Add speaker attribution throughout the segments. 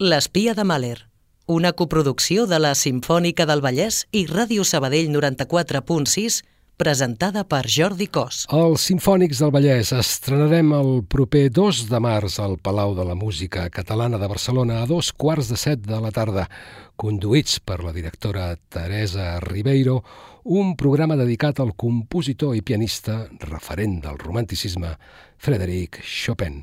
Speaker 1: L'espia de Mahler, una coproducció de la Simfònica del Vallès i Ràdio Sabadell 94.6, presentada per Jordi Cos.
Speaker 2: Els Simfònics del Vallès estrenarem el proper 2 de març al Palau de la Música Catalana de Barcelona a dos quarts de set de la tarda, conduïts per la directora Teresa Ribeiro, un programa dedicat al compositor i pianista referent del romanticisme Frédéric Chopin.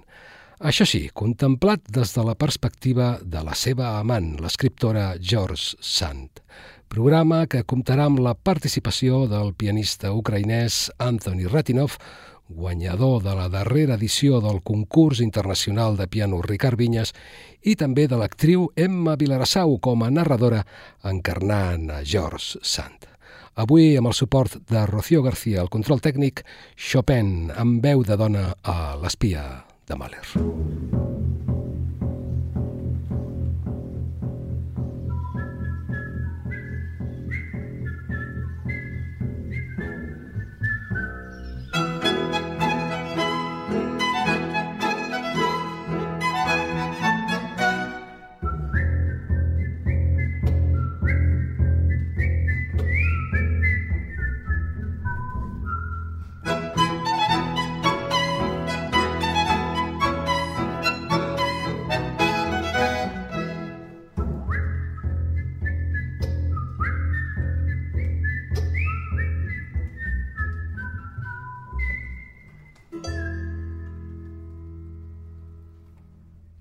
Speaker 2: Això sí, contemplat des de la perspectiva de la seva amant, l'escriptora George Sand. Programa que comptarà amb la participació del pianista ucraïnès Anthony Ratinov, guanyador de la darrera edició del concurs internacional de piano Ricard Vinyes i també de l'actriu Emma Vilarassau com a narradora encarnant a George Sand. Avui, amb el suport de Rocío García, el control tècnic, Chopin, amb veu de dona a l'espia de Mahler.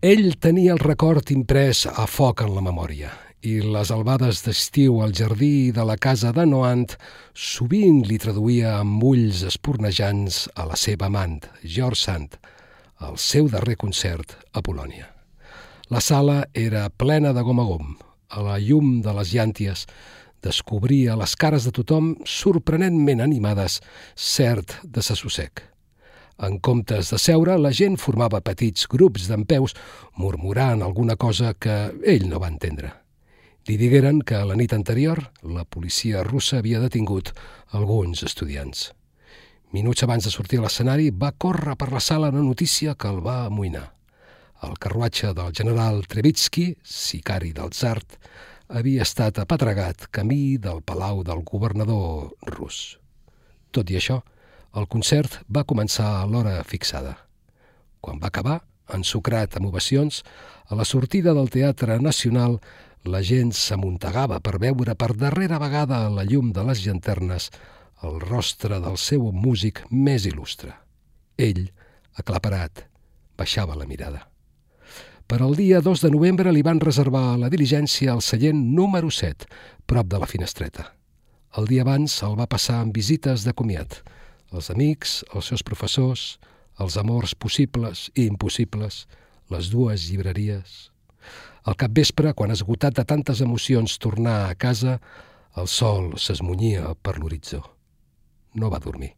Speaker 2: Ell tenia el record imprès a foc en la memòria i les albades d'estiu al jardí de la casa de Noant sovint li traduïa amb ulls espornejants a la seva amant, George Sand, el seu darrer concert a Polònia. La sala era plena de gom a gom. A la llum de les llànties descobria les cares de tothom sorprenentment animades, cert de sassossec. En comptes de seure, la gent formava petits grups d'empeus, murmurant alguna cosa que ell no va entendre. Li digueren que la nit anterior la policia russa havia detingut alguns estudiants. Minuts abans de sortir a l'escenari, va córrer per la sala una notícia que el va amoïnar. El carruatge del general Trevitsky, sicari del Zart, havia estat apatregat camí del palau del governador rus. Tot i això, el concert va començar a l'hora fixada. Quan va acabar, ensucrat amb ovacions, a la sortida del Teatre Nacional la gent s'amuntegava per veure per darrera vegada a la llum de les llanternes el rostre del seu músic més il·lustre. Ell, aclaparat, baixava la mirada. Per al dia 2 de novembre li van reservar la diligència al seient número 7, prop de la finestreta. El dia abans el va passar amb visites de comiat – els amics, els seus professors, els amors possibles i impossibles, les dues llibreries. Al capvespre, quan esgotat de tantes emocions tornà a casa, el sol s'esmunyia per l'horitzó. No va dormir.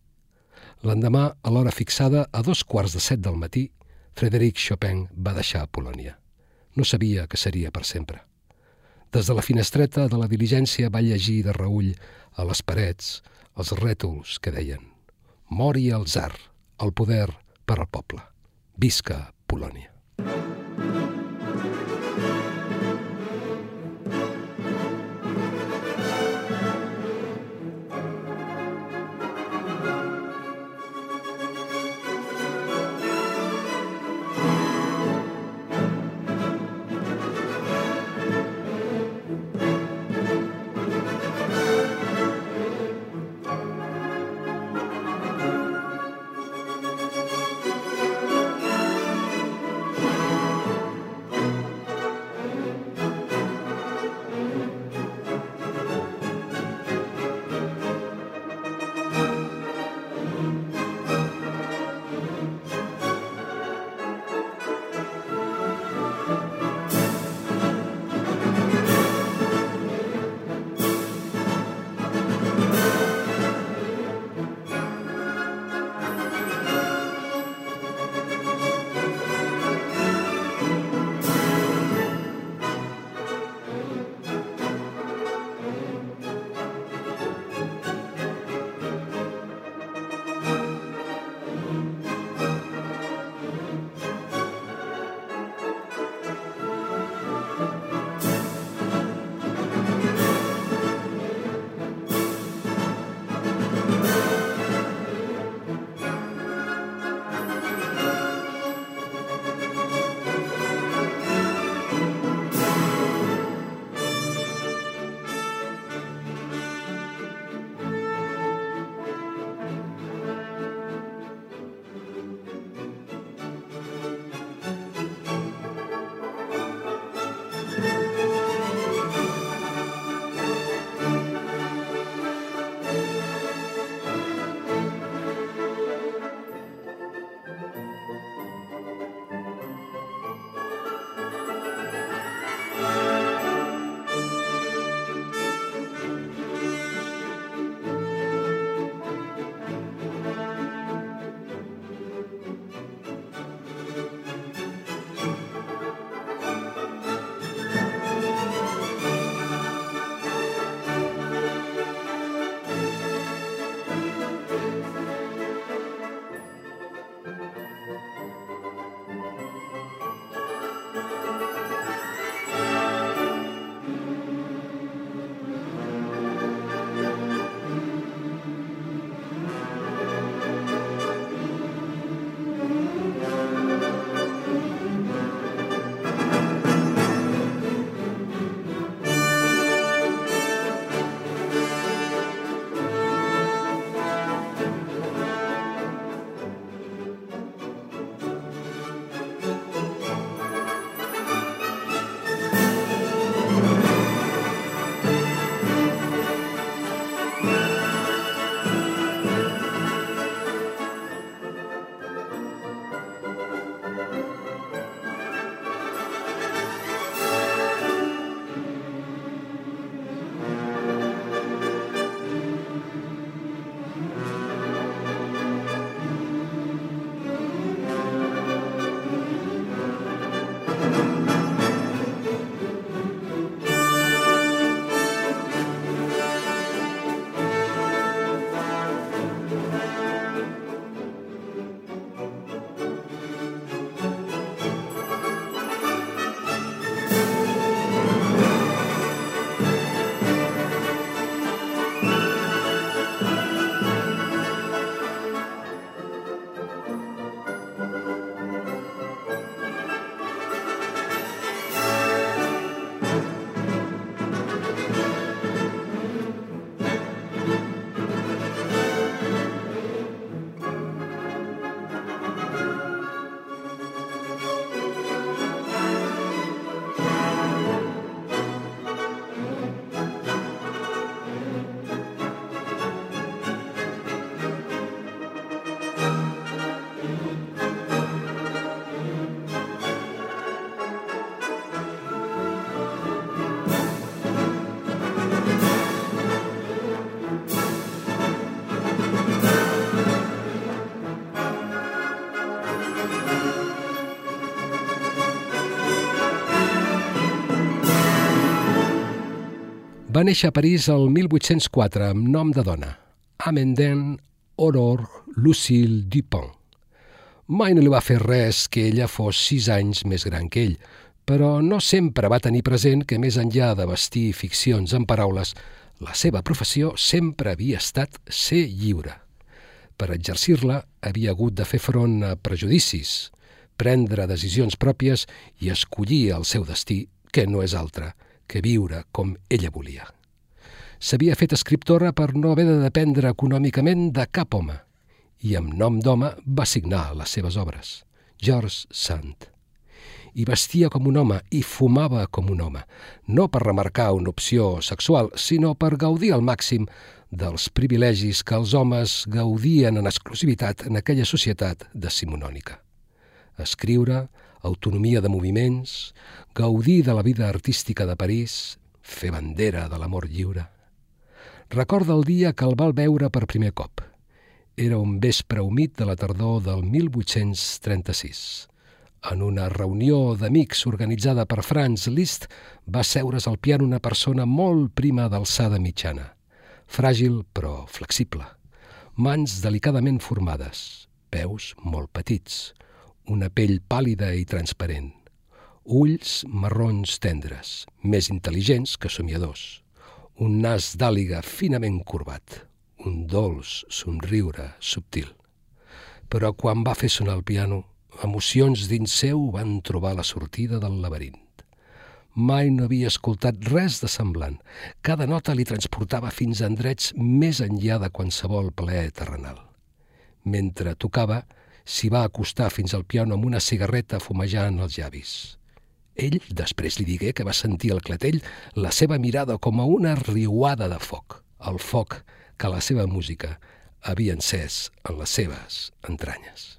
Speaker 2: L'endemà, a l'hora fixada, a dos quarts de set del matí, Frederic Chopin va deixar Polònia. No sabia que seria per sempre. Des de la finestreta de la diligència va llegir de reull a les parets els rètols que deien Mori el zar, el poder per al poble. Visca Polònia. Va néixer a París el 1804 amb nom de dona, Amenden Aurore Lucille Dupont. Mai no li va fer res que ella fos sis anys més gran que ell, però no sempre va tenir present que més enllà de vestir ficcions en paraules, la seva professió sempre havia estat ser lliure. Per exercir-la havia hagut de fer front a prejudicis, prendre decisions pròpies i escollir el seu destí, que no és altre que viure com ella volia. S'havia fet escriptora per no haver de dependre econòmicament de cap home i amb nom d'home va signar les seves obres, George Sand. I vestia com un home i fumava com un home, no per remarcar una opció sexual, sinó per gaudir al màxim dels privilegis que els homes gaudien en exclusivitat en aquella societat decimonònica. Escriure, autonomia de moviments, gaudir de la vida artística de París, fer bandera de l'amor lliure. Recorda el dia que el val veure per primer cop. Era un vespre humit de la tardor del 1836. En una reunió d'amics organitzada per Franz Liszt va seure's al piano una persona molt prima d'alçada mitjana, fràgil però flexible, mans delicadament formades, peus molt petits, una pell pàlida i transparent, ulls marrons tendres, més intel·ligents que somiadors, un nas d'àliga finament corbat, un dolç somriure subtil. Però quan va fer sonar el piano, emocions dins seu van trobar la sortida del laberint. Mai no havia escoltat res de semblant. Cada nota li transportava fins a endrets més enllà de qualsevol plaer terrenal. Mentre tocava, s'hi va acostar fins al piano amb una cigarreta fumejant els llavis. Ell després li digué que va sentir al clatell la seva mirada com a una riuada de foc, el foc que la seva música havia encès en les seves entranyes.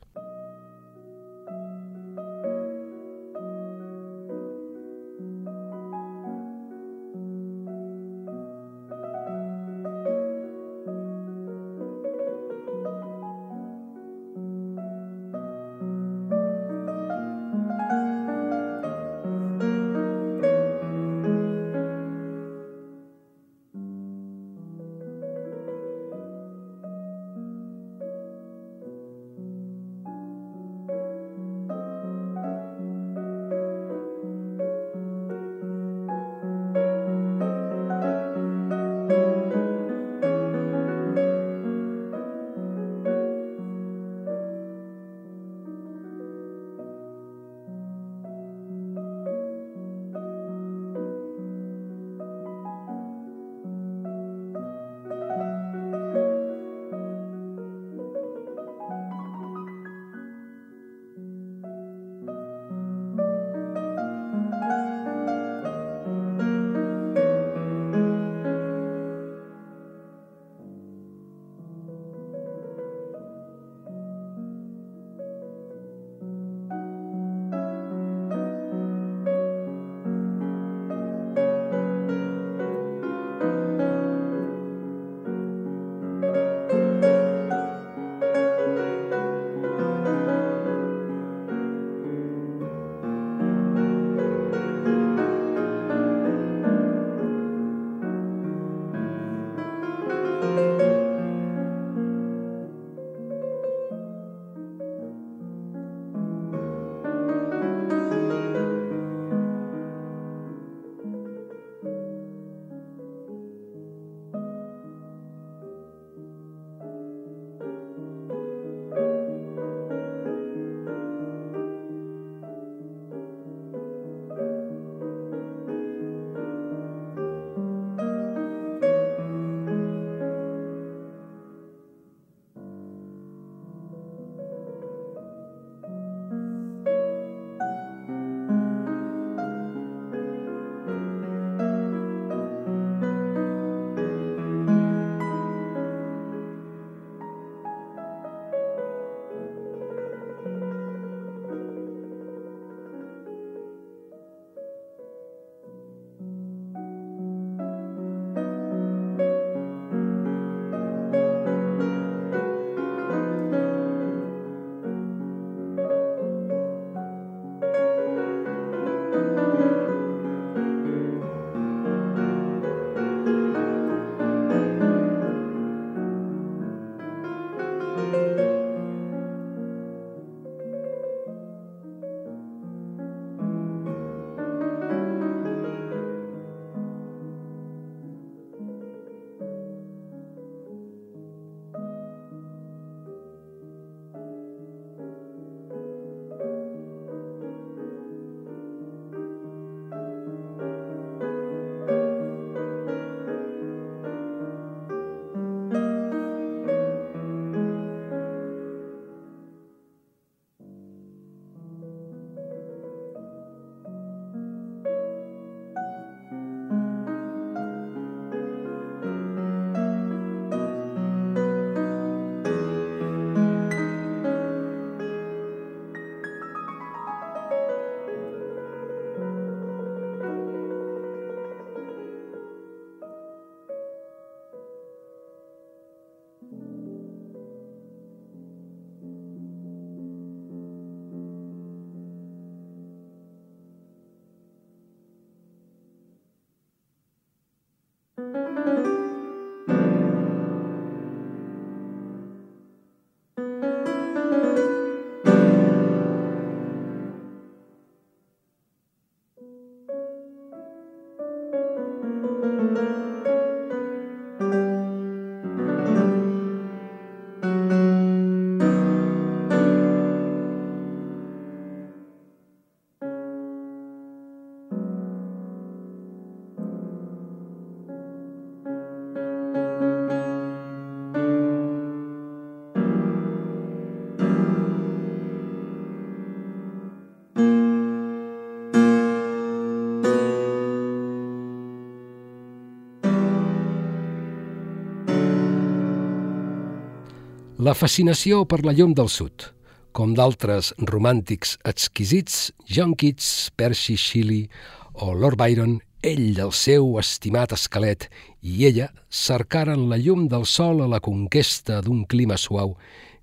Speaker 2: La fascinació per la llum del sud, com d'altres romàntics exquisits, John Keats, Percy Shelley o Lord Byron, ell, el seu estimat esquelet, i ella cercaren la llum del sol a la conquesta d'un clima suau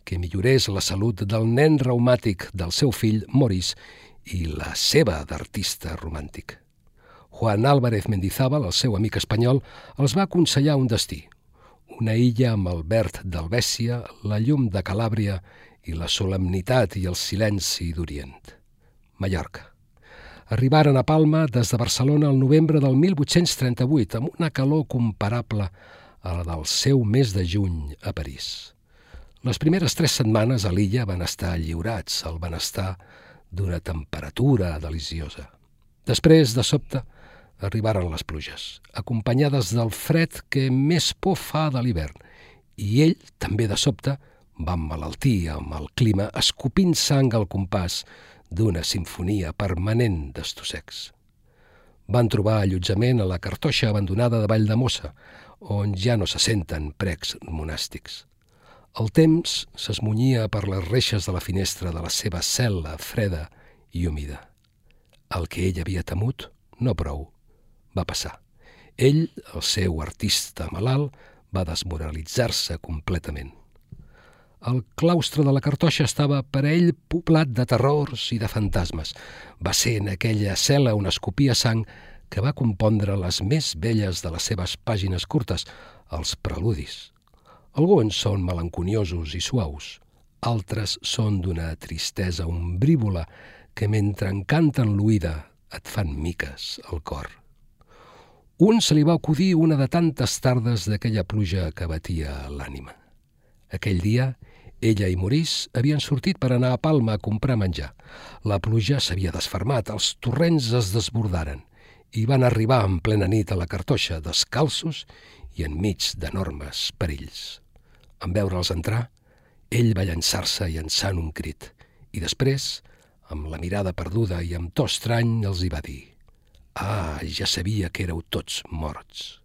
Speaker 2: que millorés la salut del nen reumàtic del seu fill, Maurice, i la seva d'artista romàntic. Juan Álvarez Mendizábal, el seu amic espanyol, els va aconsellar un destí, una illa amb el verd d'Albècia, la llum de Calàbria i la solemnitat i el silenci d'Orient. Mallorca. Arribaren a Palma des de Barcelona el novembre del 1838 amb una calor comparable a la del seu mes de juny a París. Les primeres tres setmanes a l'illa van estar lliurats al benestar d'una temperatura deliciosa. Després, de sobte, arribaren les pluges, acompanyades del fred que més por fa de l'hivern, i ell, també de sobte, va emmalaltir amb el clima, escopint sang al compàs d'una sinfonia permanent d'estossecs. Van trobar allotjament a la cartoixa abandonada de Vall de Mossa, on ja no se senten precs monàstics. El temps s'esmunyia per les reixes de la finestra de la seva cel·la freda i humida. El que ell havia temut, no prou, va passar. Ell, el seu artista malalt, va desmoralitzar-se completament. El claustre de la cartoixa estava per a ell poblat de terrors i de fantasmes. Va ser en aquella cel·la on escopia sang que va compondre les més belles de les seves pàgines curtes, els preludis. Alguns són melanconiosos i suaus, altres són d'una tristesa ombrívola que mentre encanten l'oïda et fan miques al cor. Un se li va acudir una de tantes tardes d'aquella pluja que batia l'ànima. Aquell dia, ella i Maurice havien sortit per anar a Palma a comprar menjar. La pluja s'havia desfermat, els torrents es desbordaren i van arribar en plena nit a la cartoixa, descalços i enmig d'enormes perills. En veure'ls entrar, ell va llançar-se llançant un crit i després, amb la mirada perduda i amb to estrany, els hi va dir Ah, ja sabia que éreu tots morts.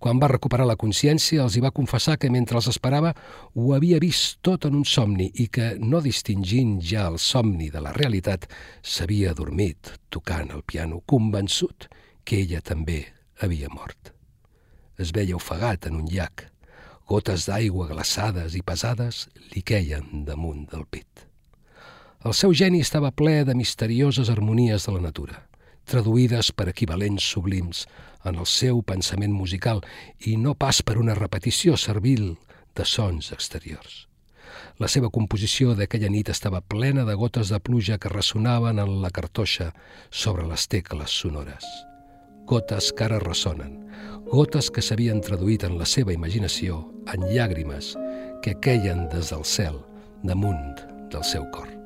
Speaker 2: Quan va recuperar la consciència, els hi va confessar que mentre els esperava ho havia vist tot en un somni i que, no distingint ja el somni de la realitat, s'havia adormit tocant el piano, convençut que ella també havia mort. Es veia ofegat en un llac. Gotes d'aigua glaçades i pesades li queien damunt del pit. El seu geni estava ple de misterioses harmonies de la natura traduïdes per equivalents sublims en el seu pensament musical i no pas per una repetició servil de sons exteriors. La seva composició d'aquella nit estava plena de gotes de pluja que ressonaven en la cartoixa sobre les tecles sonores. Gotes que ara ressonen, gotes que s'havien traduït en la seva imaginació en llàgrimes que queien des del cel damunt del seu cor.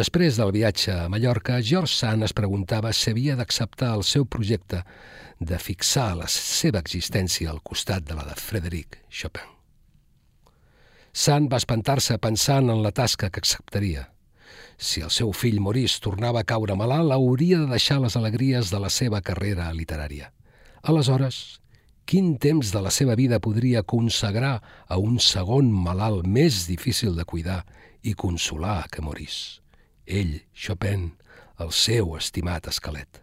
Speaker 2: Després del viatge a Mallorca, George Sand es preguntava si havia d'acceptar el seu projecte de fixar la seva existència al costat de la de Frédéric Chopin. Sand va espantar-se pensant en la tasca que acceptaria. Si el seu fill Maurice tornava a caure malalt, hauria de deixar les alegries de la seva carrera literària. Aleshores, quin temps de la seva vida podria consagrar a un segon malalt més difícil de cuidar i consolar que Maurice? Ell, Chopin, el seu estimat esquelet.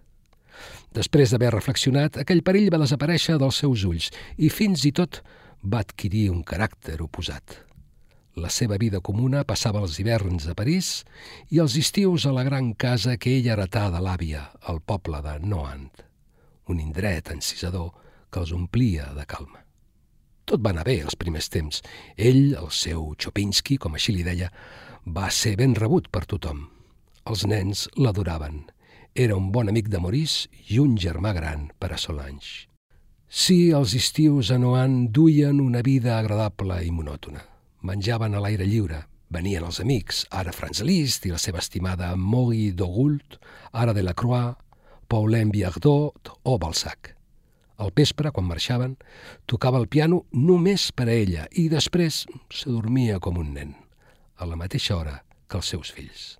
Speaker 2: Després d'haver reflexionat, aquell perill va desaparèixer dels seus ulls i fins i tot va adquirir un caràcter oposat. La seva vida comuna passava els hiverns a París i els estius a la gran casa que ella heretà de l'àvia, al poble de Nohant, un indret encisador que els omplia de calma. Tot va anar bé els primers temps. Ell, el seu Chopinski, com així li deia, va ser ben rebut per tothom. Els nens l'adoraven. Era un bon amic de Maurice i un germà gran per a Solange. Sí, els estius a Nohant duien una vida agradable i monòtona menjaven a l'aire lliure. Venien els amics, ara Franz Liszt i la seva estimada Mogui Dogoult, ara de la Croix, Paulin Biardot o Balzac. Al vespre, quan marxaven, tocava el piano només per a ella i després s'adormia com un nen, a la mateixa hora que els seus fills.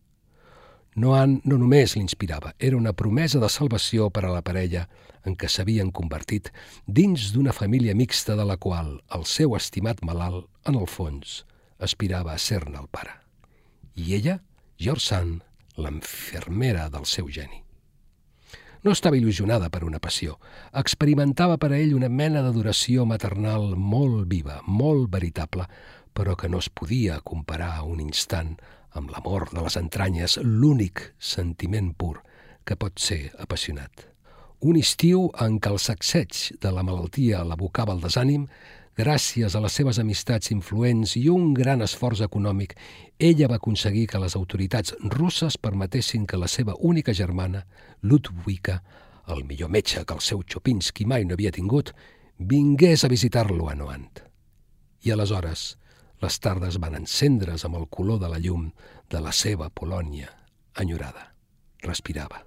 Speaker 2: Noan no només l'inspirava, era una promesa de salvació per a la parella en què s'havien convertit dins d'una família mixta de la qual el seu estimat malalt, en el fons, aspirava a ser-ne el pare. I ella, George Sand, l'enfermera del seu geni. No estava il·lusionada per una passió. Experimentava per a ell una mena d'adoració maternal molt viva, molt veritable, però que no es podia comparar a un instant amb l'amor de les entranyes, l'únic sentiment pur que pot ser apassionat. Un estiu en què el sacseig de la malaltia l'abocava al desànim, gràcies a les seves amistats influents i un gran esforç econòmic, ella va aconseguir que les autoritats russes permetessin que la seva única germana, Ludwika, el millor metge que el seu Chopinski mai no havia tingut, vingués a visitar-lo a Noant. I aleshores, les tardes van encendre's amb el color de la llum de la seva Polònia enyorada. Respirava.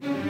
Speaker 2: thank mm -hmm. you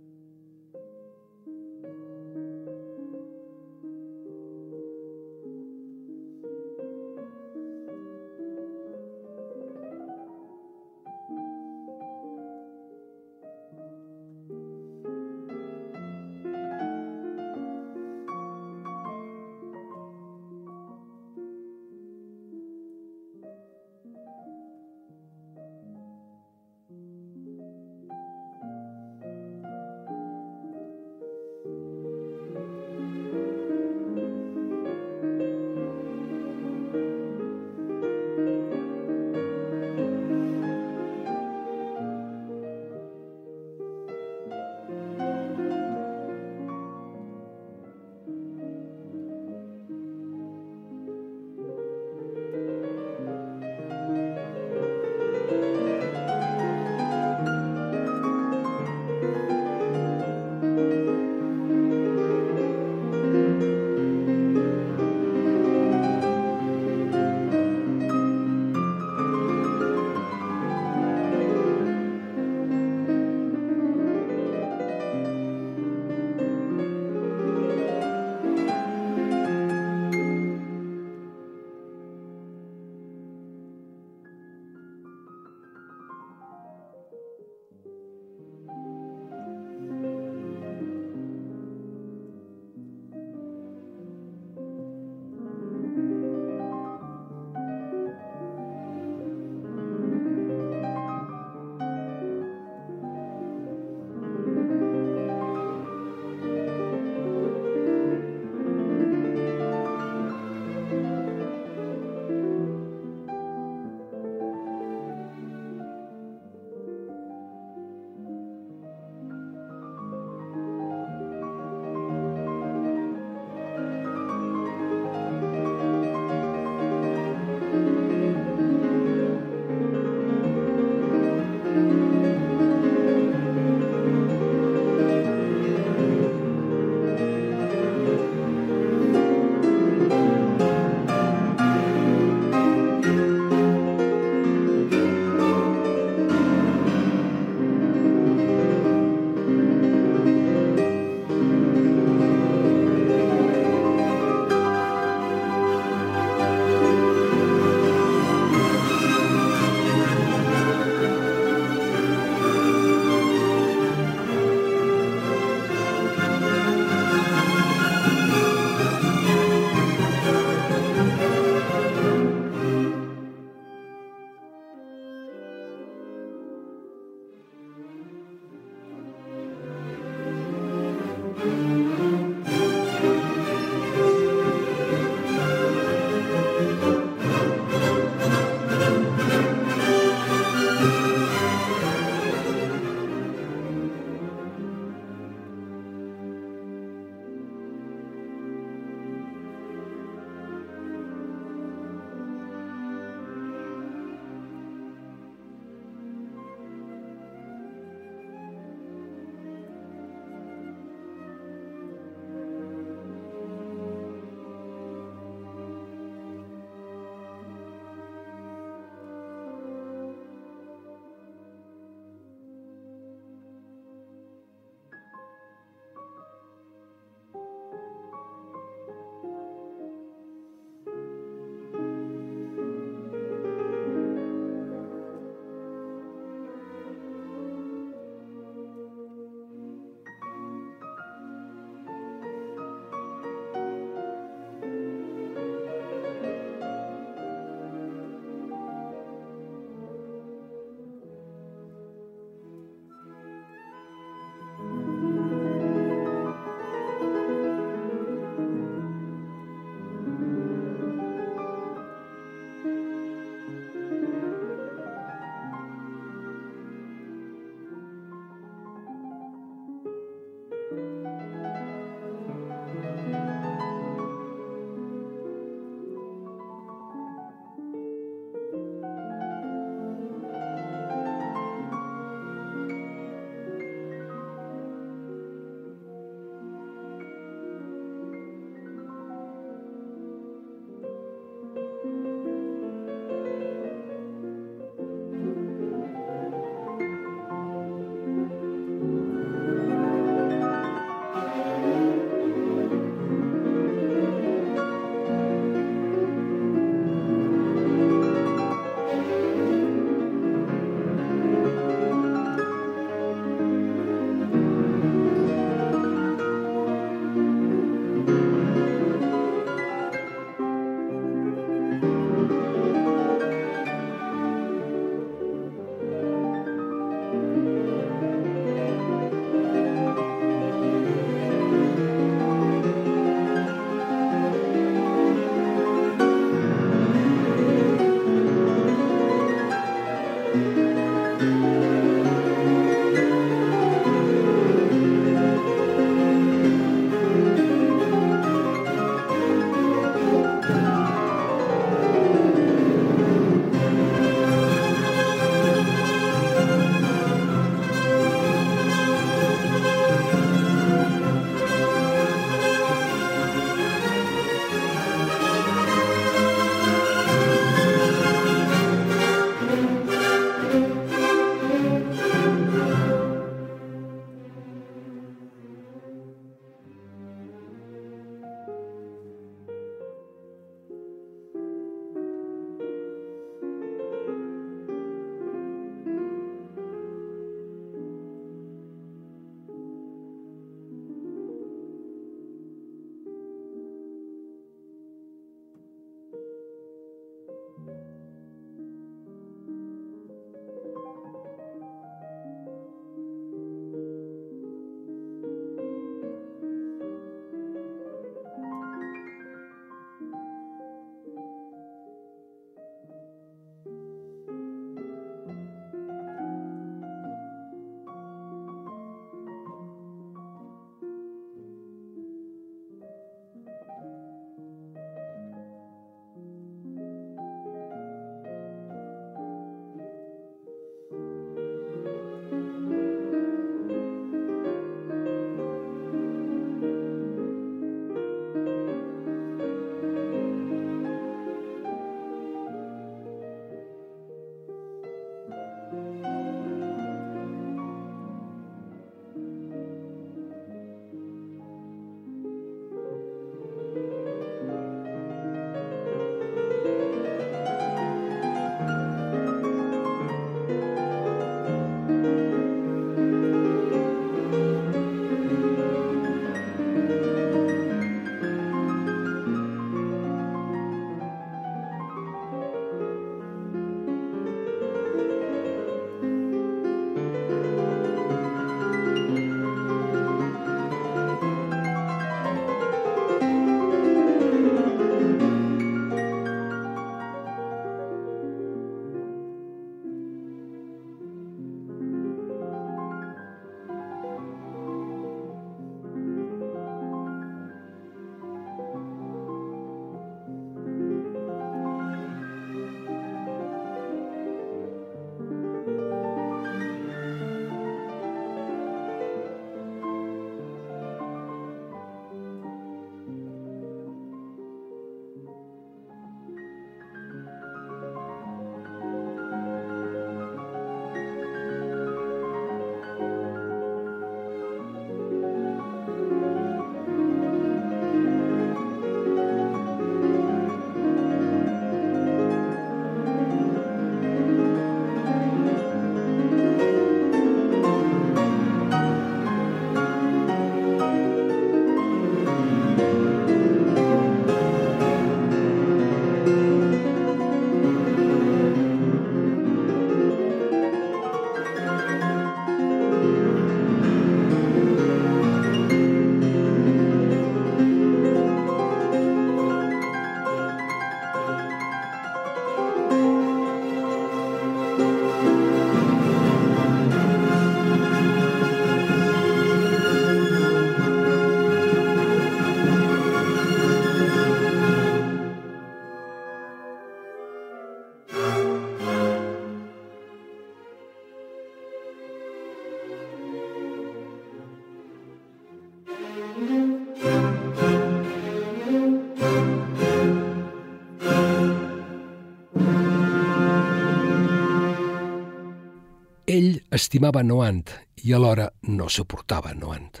Speaker 2: estimava Noant i alhora no suportava Noant.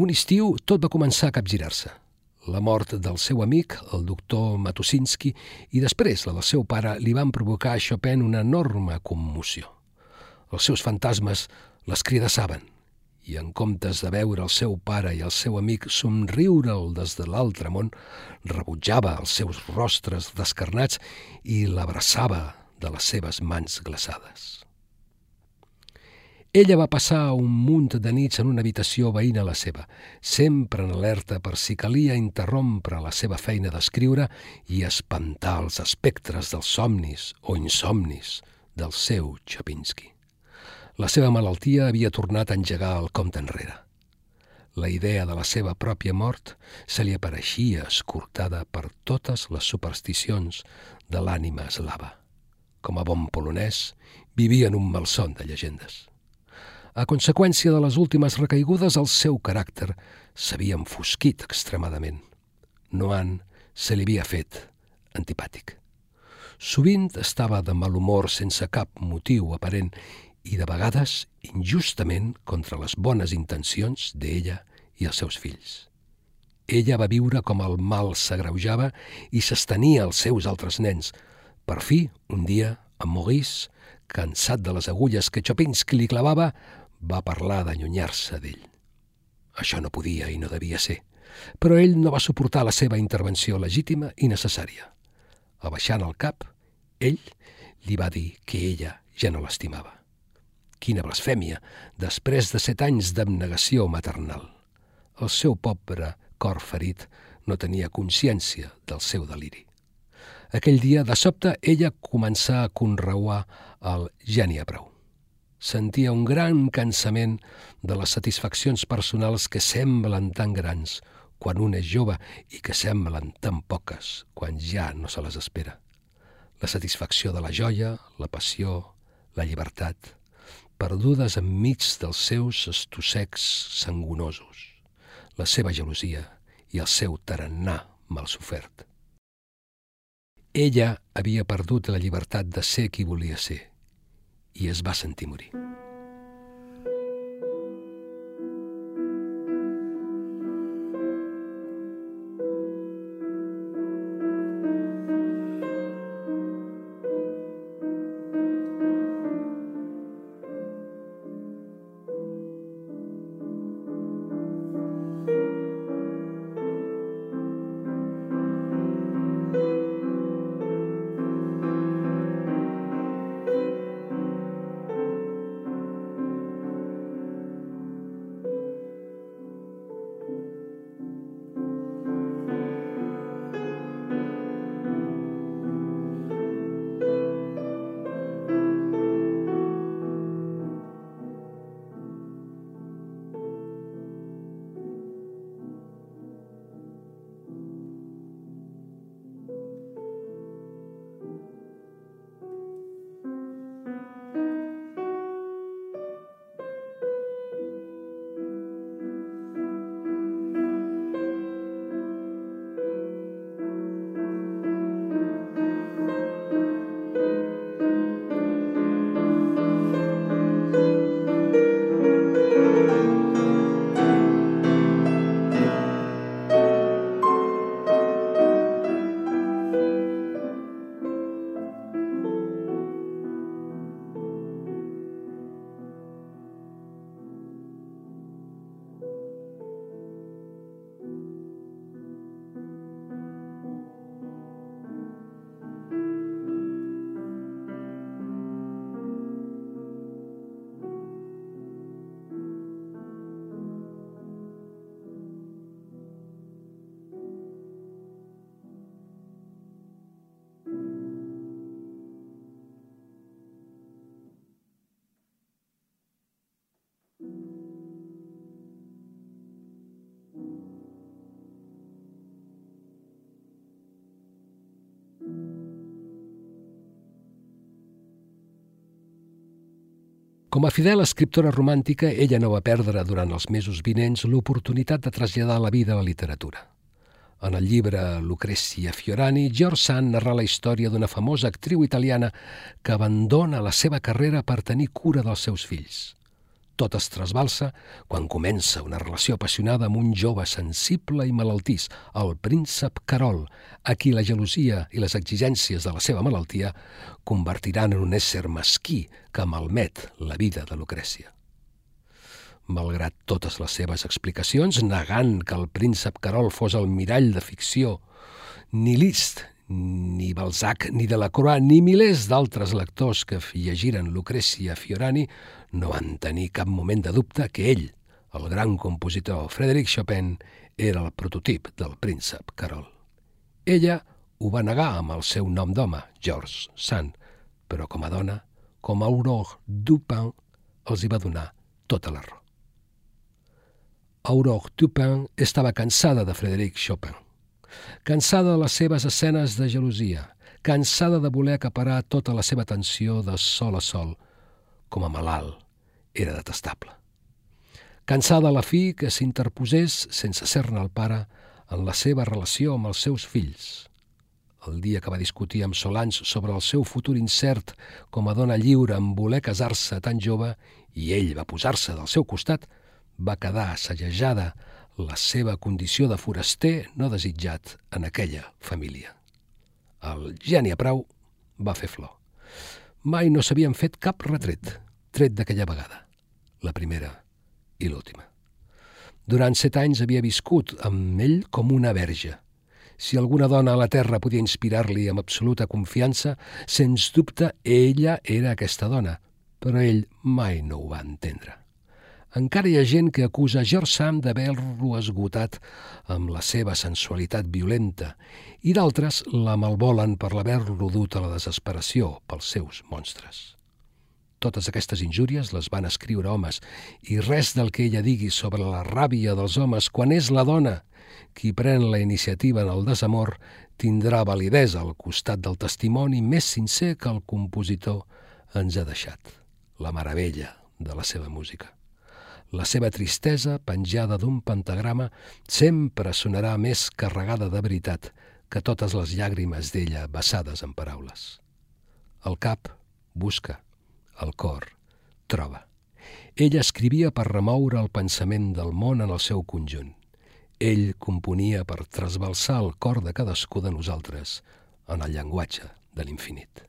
Speaker 2: Un estiu tot va començar a capgirar-se. La mort del seu amic, el doctor Matusinski, i després la del seu pare li van provocar a Chopin una enorme commoció. Els seus fantasmes les cridassaven i en comptes de veure el seu pare i el seu amic somriure'l des de l'altre món, rebutjava els seus rostres descarnats i l'abraçava de les seves mans glaçades. Ella va passar un munt de nits en una habitació veïna a la seva, sempre en alerta per si calia interrompre la seva feina d'escriure i espantar els espectres dels somnis o insomnis del seu Chapinski. La seva malaltia havia tornat a engegar el compte enrere. La idea de la seva pròpia mort se li apareixia escortada per totes les supersticions de l'ànima eslava. Com a bon polonès, vivia en un malson de llegendes. A conseqüència de les últimes recaigudes, el seu caràcter s'havia enfosquit extremadament. Noan se li havia fet antipàtic. Sovint estava de mal humor sense cap motiu aparent i de vegades injustament contra les bones intencions d'ella i els seus fills. Ella va viure com el mal s'agreujava i s'estenia als seus altres nens. Per fi, un dia, en Maurice, cansat de les agulles que Chopinski li clavava, va parlar d'allunyar-se d'ell. Això no podia i no devia ser, però ell no va suportar la seva intervenció legítima i necessària. Abaixant el cap, ell li va dir que ella ja no l'estimava. Quina blasfèmia, després de set anys d'abnegació maternal. El seu pobre cor ferit no tenia consciència del seu deliri. Aquell dia, de sobte, ella començà a conreuar el n'hi ha prou sentia un gran cansament de les satisfaccions personals que semblen tan grans quan un és jove i que semblen tan poques quan ja no se les espera. La satisfacció de la joia, la passió, la llibertat, perdudes enmig dels seus estossecs sangonosos, la seva gelosia i el seu tarannà mal sofert. Ella havia perdut la llibertat de ser qui volia ser i es va sentir morir. Com a fidel escriptora romàntica, ella no va perdre durant els mesos vinents l'oportunitat de traslladar la vida a la literatura. En el llibre Lucrezia Fiorani, George Sand narra la història d'una famosa actriu italiana que abandona la seva carrera per tenir cura dels seus fills. Tot es trasbalsa quan comença una relació apassionada amb un jove sensible i malaltís, el príncep Carol, a qui la gelosia i les exigències de la seva malaltia convertiran en un ésser mesquí que malmet la vida de Lucrècia. Malgrat totes les seves explicacions, negant que el príncep Carol fos el mirall de ficció, ni Liszt, ni Balzac, ni Delacroix, ni milers d'altres lectors que llegiren Lucrècia Fiorani no van tenir cap moment de dubte que ell, el gran compositor Frédéric Chopin, era el prototip del príncep Carol. Ella ho va negar amb el seu nom d'home, Georges Sand, però com a dona, com a Aurore Dupin, els hi va donar tota la raó. Aurore Dupin estava cansada de Frédéric Chopin, cansada de les seves escenes de gelosia, cansada de voler acaparar tota la seva atenció de sol a sol, com a malalt, era detestable. Cansada a la fi que s'interposés, sense ser-ne el pare, en la seva relació amb els seus fills. El dia que va discutir amb Solans sobre el seu futur incert com a dona lliure en voler casar-se tan jove i ell va posar-se del seu costat, va quedar assajejada la seva condició de foraster no desitjat en aquella família. El geni a prou va fer flor. Mai no s'havien fet cap retret, tret d'aquella vegada, la primera i l'última. Durant set anys havia viscut amb ell com una verge. Si alguna dona a la Terra podia inspirar-li amb absoluta confiança, sens dubte ella era aquesta dona, però ell mai no ho va entendre. Encara hi ha gent que acusa George Sand d'haver-lo esgotat amb la seva sensualitat violenta i d'altres la malvolen per l'haver-lo dut a la desesperació pels seus monstres. Totes aquestes injúries les van escriure homes i res del que ella digui sobre la ràbia dels homes quan és la dona qui pren la iniciativa en el desamor tindrà validesa al costat del testimoni més sincer que el compositor ens ha deixat, la meravella de la seva música. La seva tristesa, penjada d'un pentagrama, sempre sonarà més carregada de veritat que totes les llàgrimes d'ella vessades en paraules. El cap busca, el cor troba. Ella escrivia per remoure el pensament del món en el seu conjunt. Ell componia per trasbalsar el cor de cadascú de nosaltres en el llenguatge de l'infinit.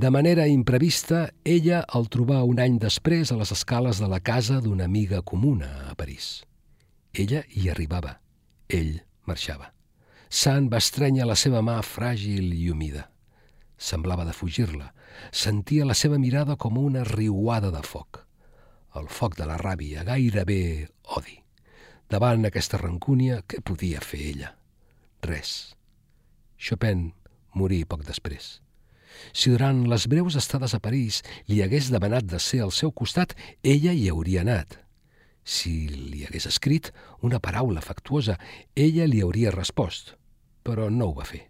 Speaker 2: De manera imprevista, ella el trobà un any després a les escales de la casa d'una amiga comuna a París. Ella hi arribava, ell marxava. Sant va estrènyer la seva mà fràgil i humida. Semblava de fugir-la. Sentia la seva mirada com una riuada de foc. El foc de la ràbia, gairebé odi. Davant aquesta rancúnia, què podia fer ella? Res. Chopin morí poc després. Si durant les breus estades a París li hagués demanat de ser al seu costat, ella hi hauria anat. Si li hagués escrit una paraula afectuosa, ella li hauria respost, però no ho va fer.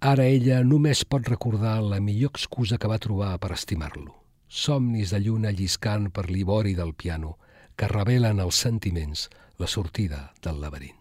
Speaker 2: Ara ella només pot recordar la millor excusa que va trobar per estimar-lo. Somnis de lluna lliscant per l'ivori del piano que revelen els sentiments la sortida del laberint.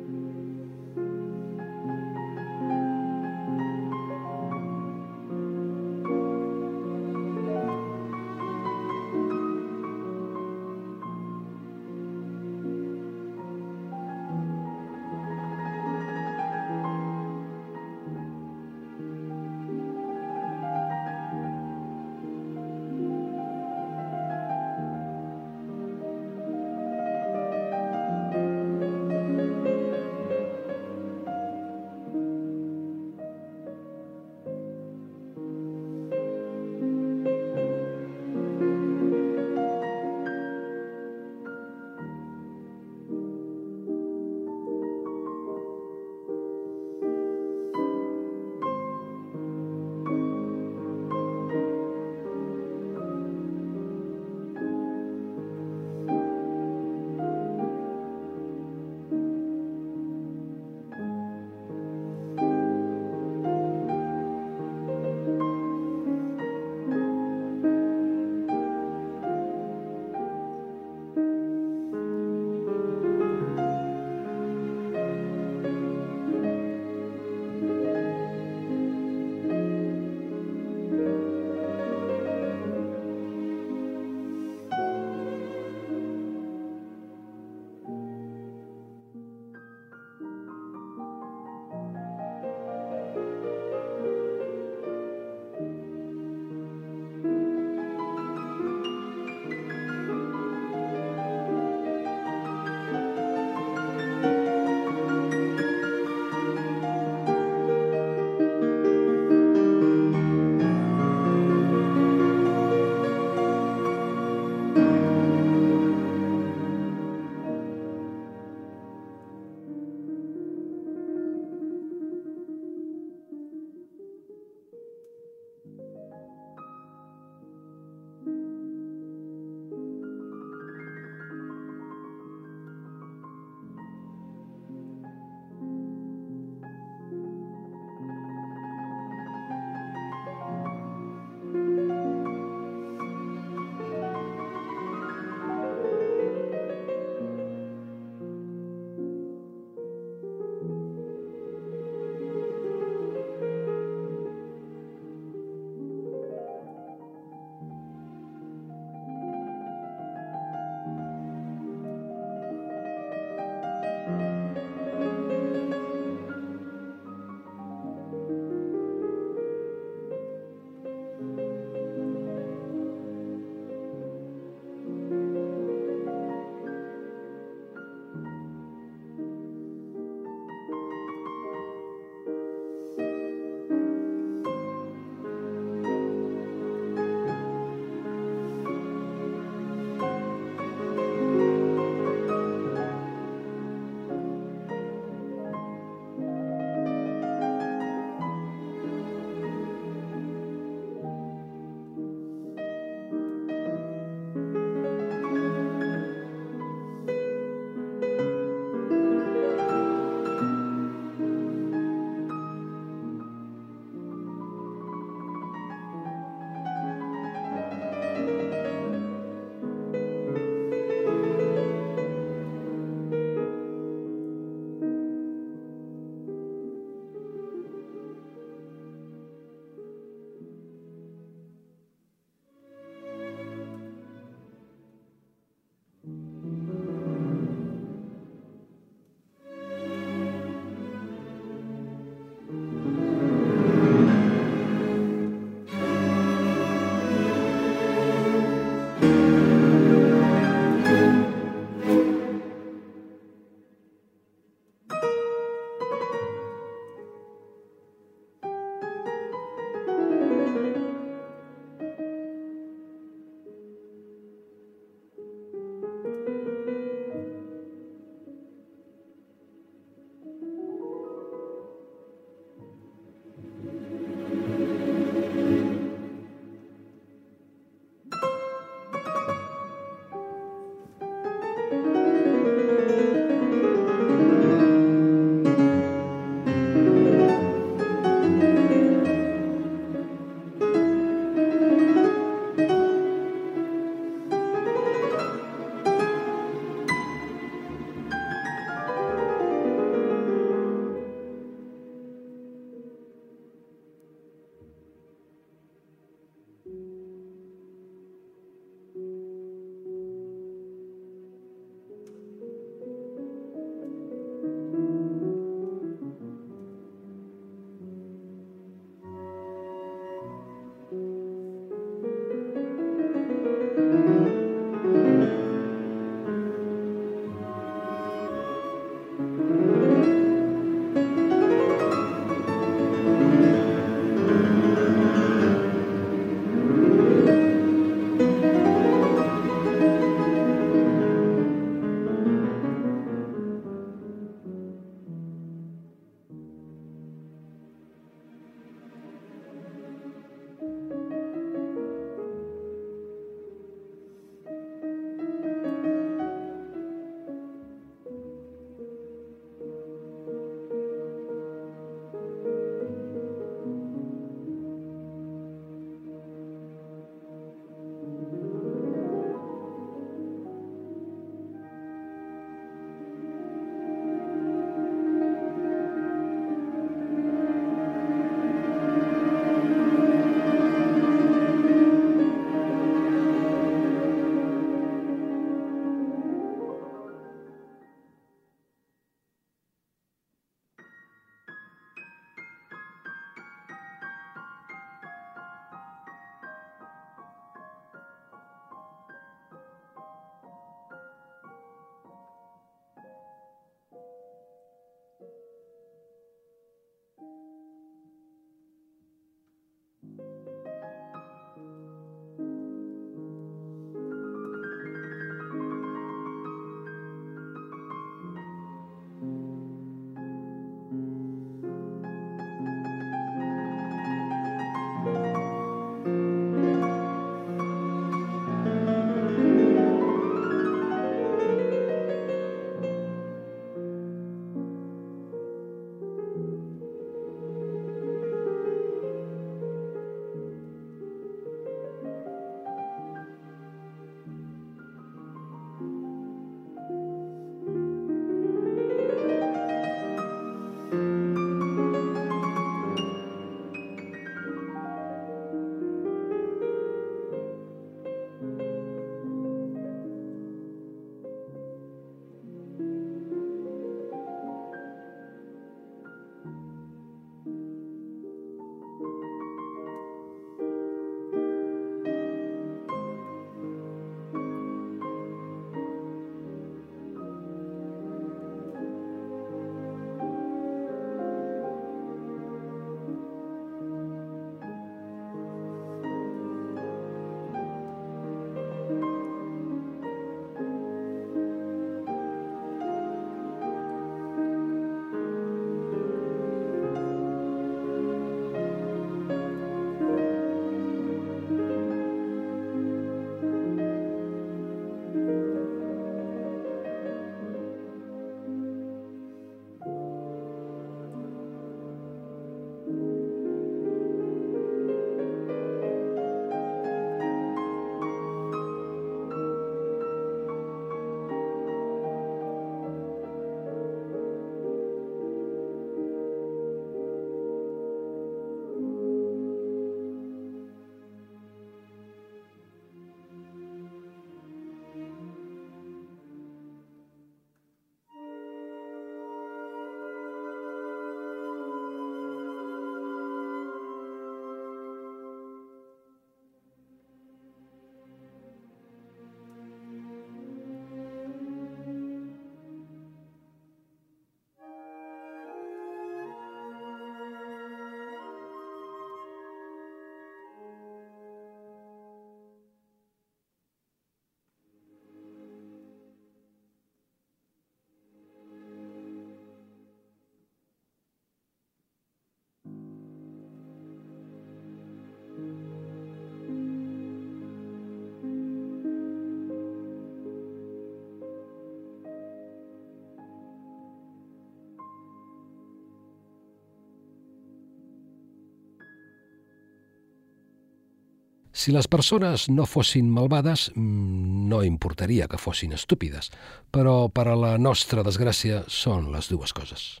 Speaker 2: Si les persones no fossin malvades, mm, no importaria que fossin estúpides, però per a la nostra desgràcia són les dues coses.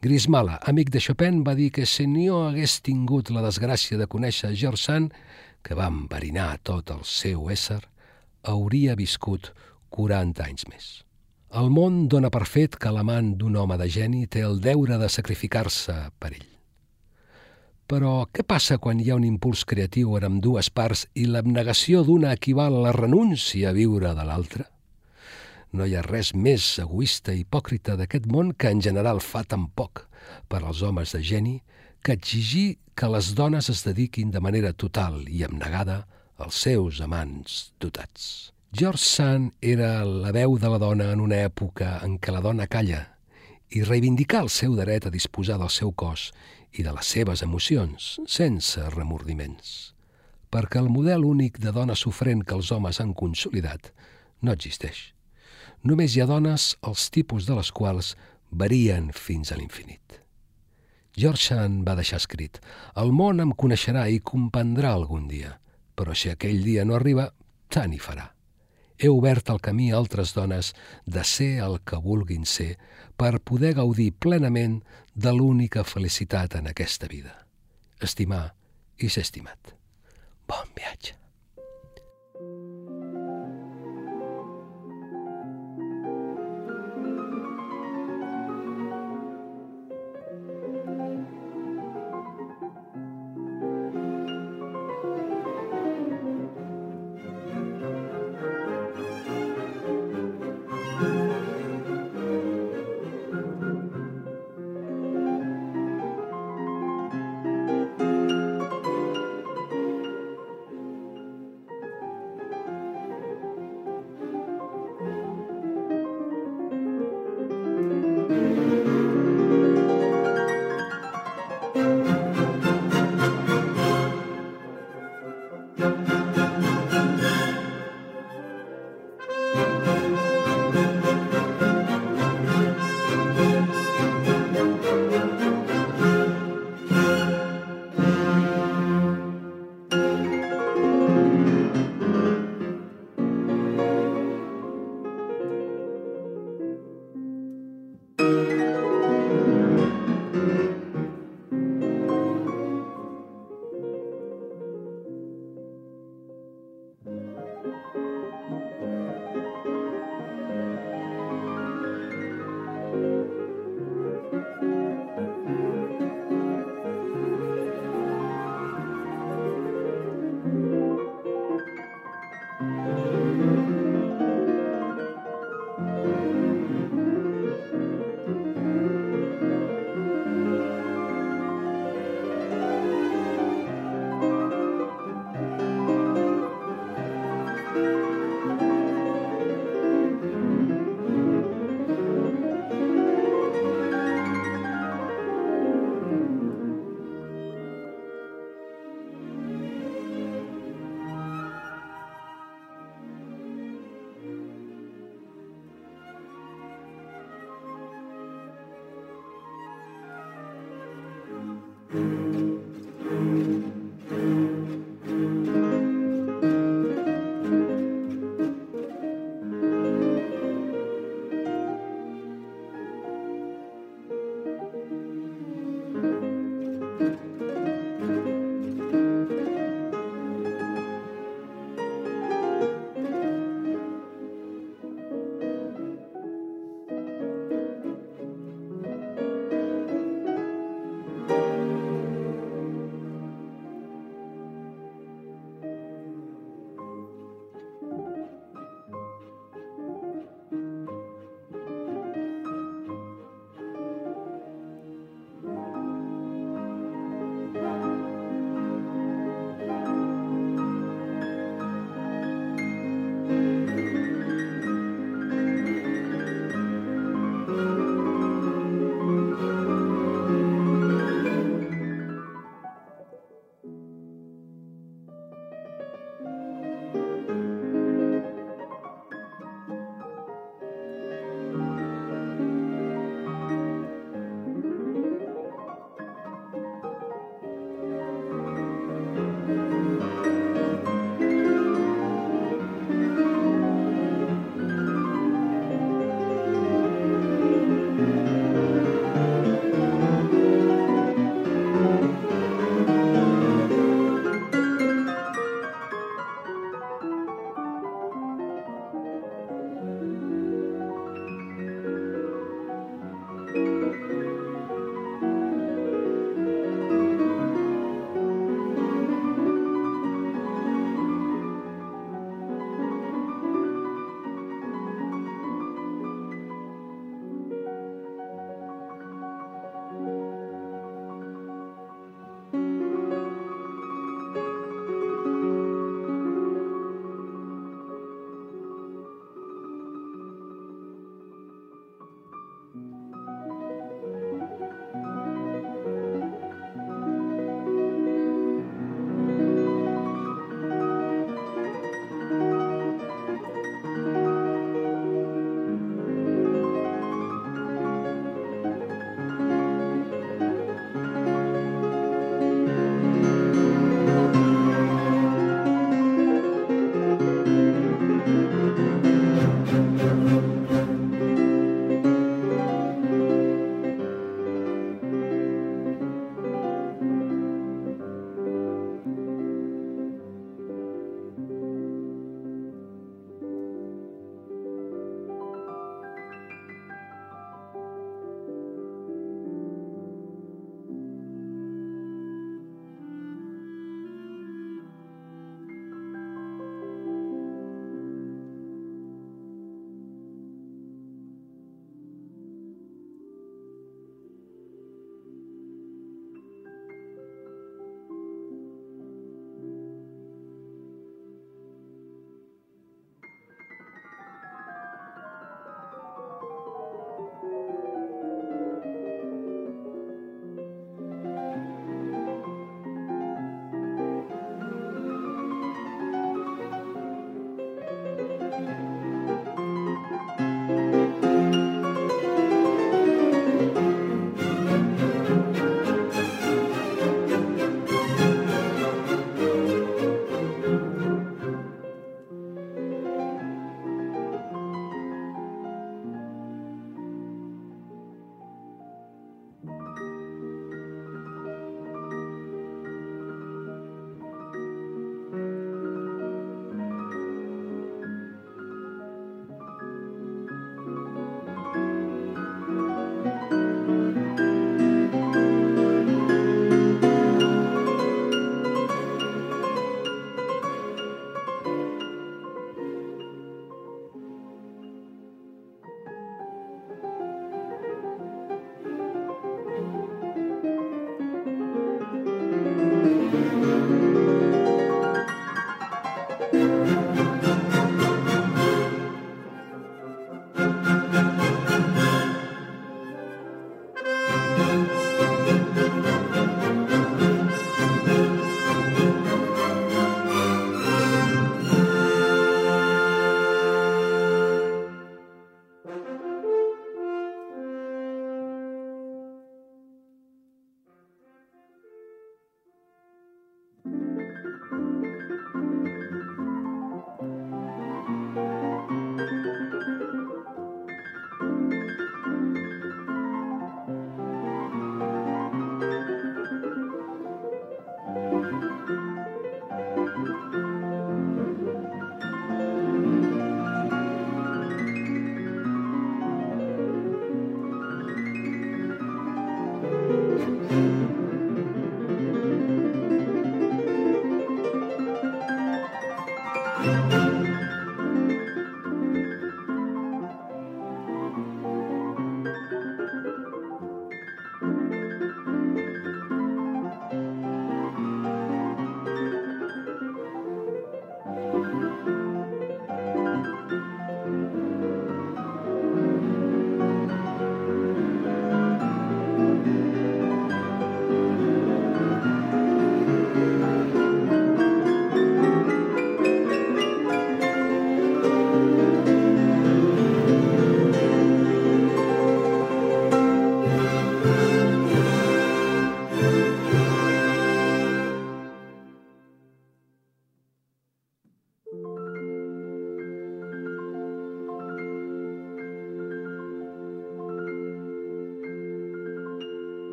Speaker 2: Grismala, amic de Chopin, va dir que si no hagués tingut la desgràcia de conèixer George Sand, que va enverinar tot el seu ésser, hauria viscut 40 anys més. El món dona per fet que l'amant d'un home de geni té el deure de sacrificar-se per ell. Però què passa quan hi ha un impuls creatiu en dues parts i l'abnegació d'una equival a la renúncia a viure de l'altra? No hi ha res més egoista i hipòcrita d'aquest món que en general fa tan poc per als homes de geni que exigir que les dones es dediquin de manera total i abnegada als seus amants dotats. George Sand era la veu de la dona en una època en què la dona calla i reivindicar el seu dret a disposar del seu cos i de les seves emocions, sense remordiments. Perquè el model únic de dona sofrent que els homes han consolidat no existeix. Només hi ha dones els tipus de les quals varien fins a l'infinit. George Sand va deixar escrit «El món em coneixerà i comprendrà algun dia, però si aquell dia no arriba, tant hi farà. He obert el camí a altres dones de ser el que vulguin ser per poder gaudir plenament de l'única felicitat en aquesta vida. Estimar i ser estimat. Bon viatge.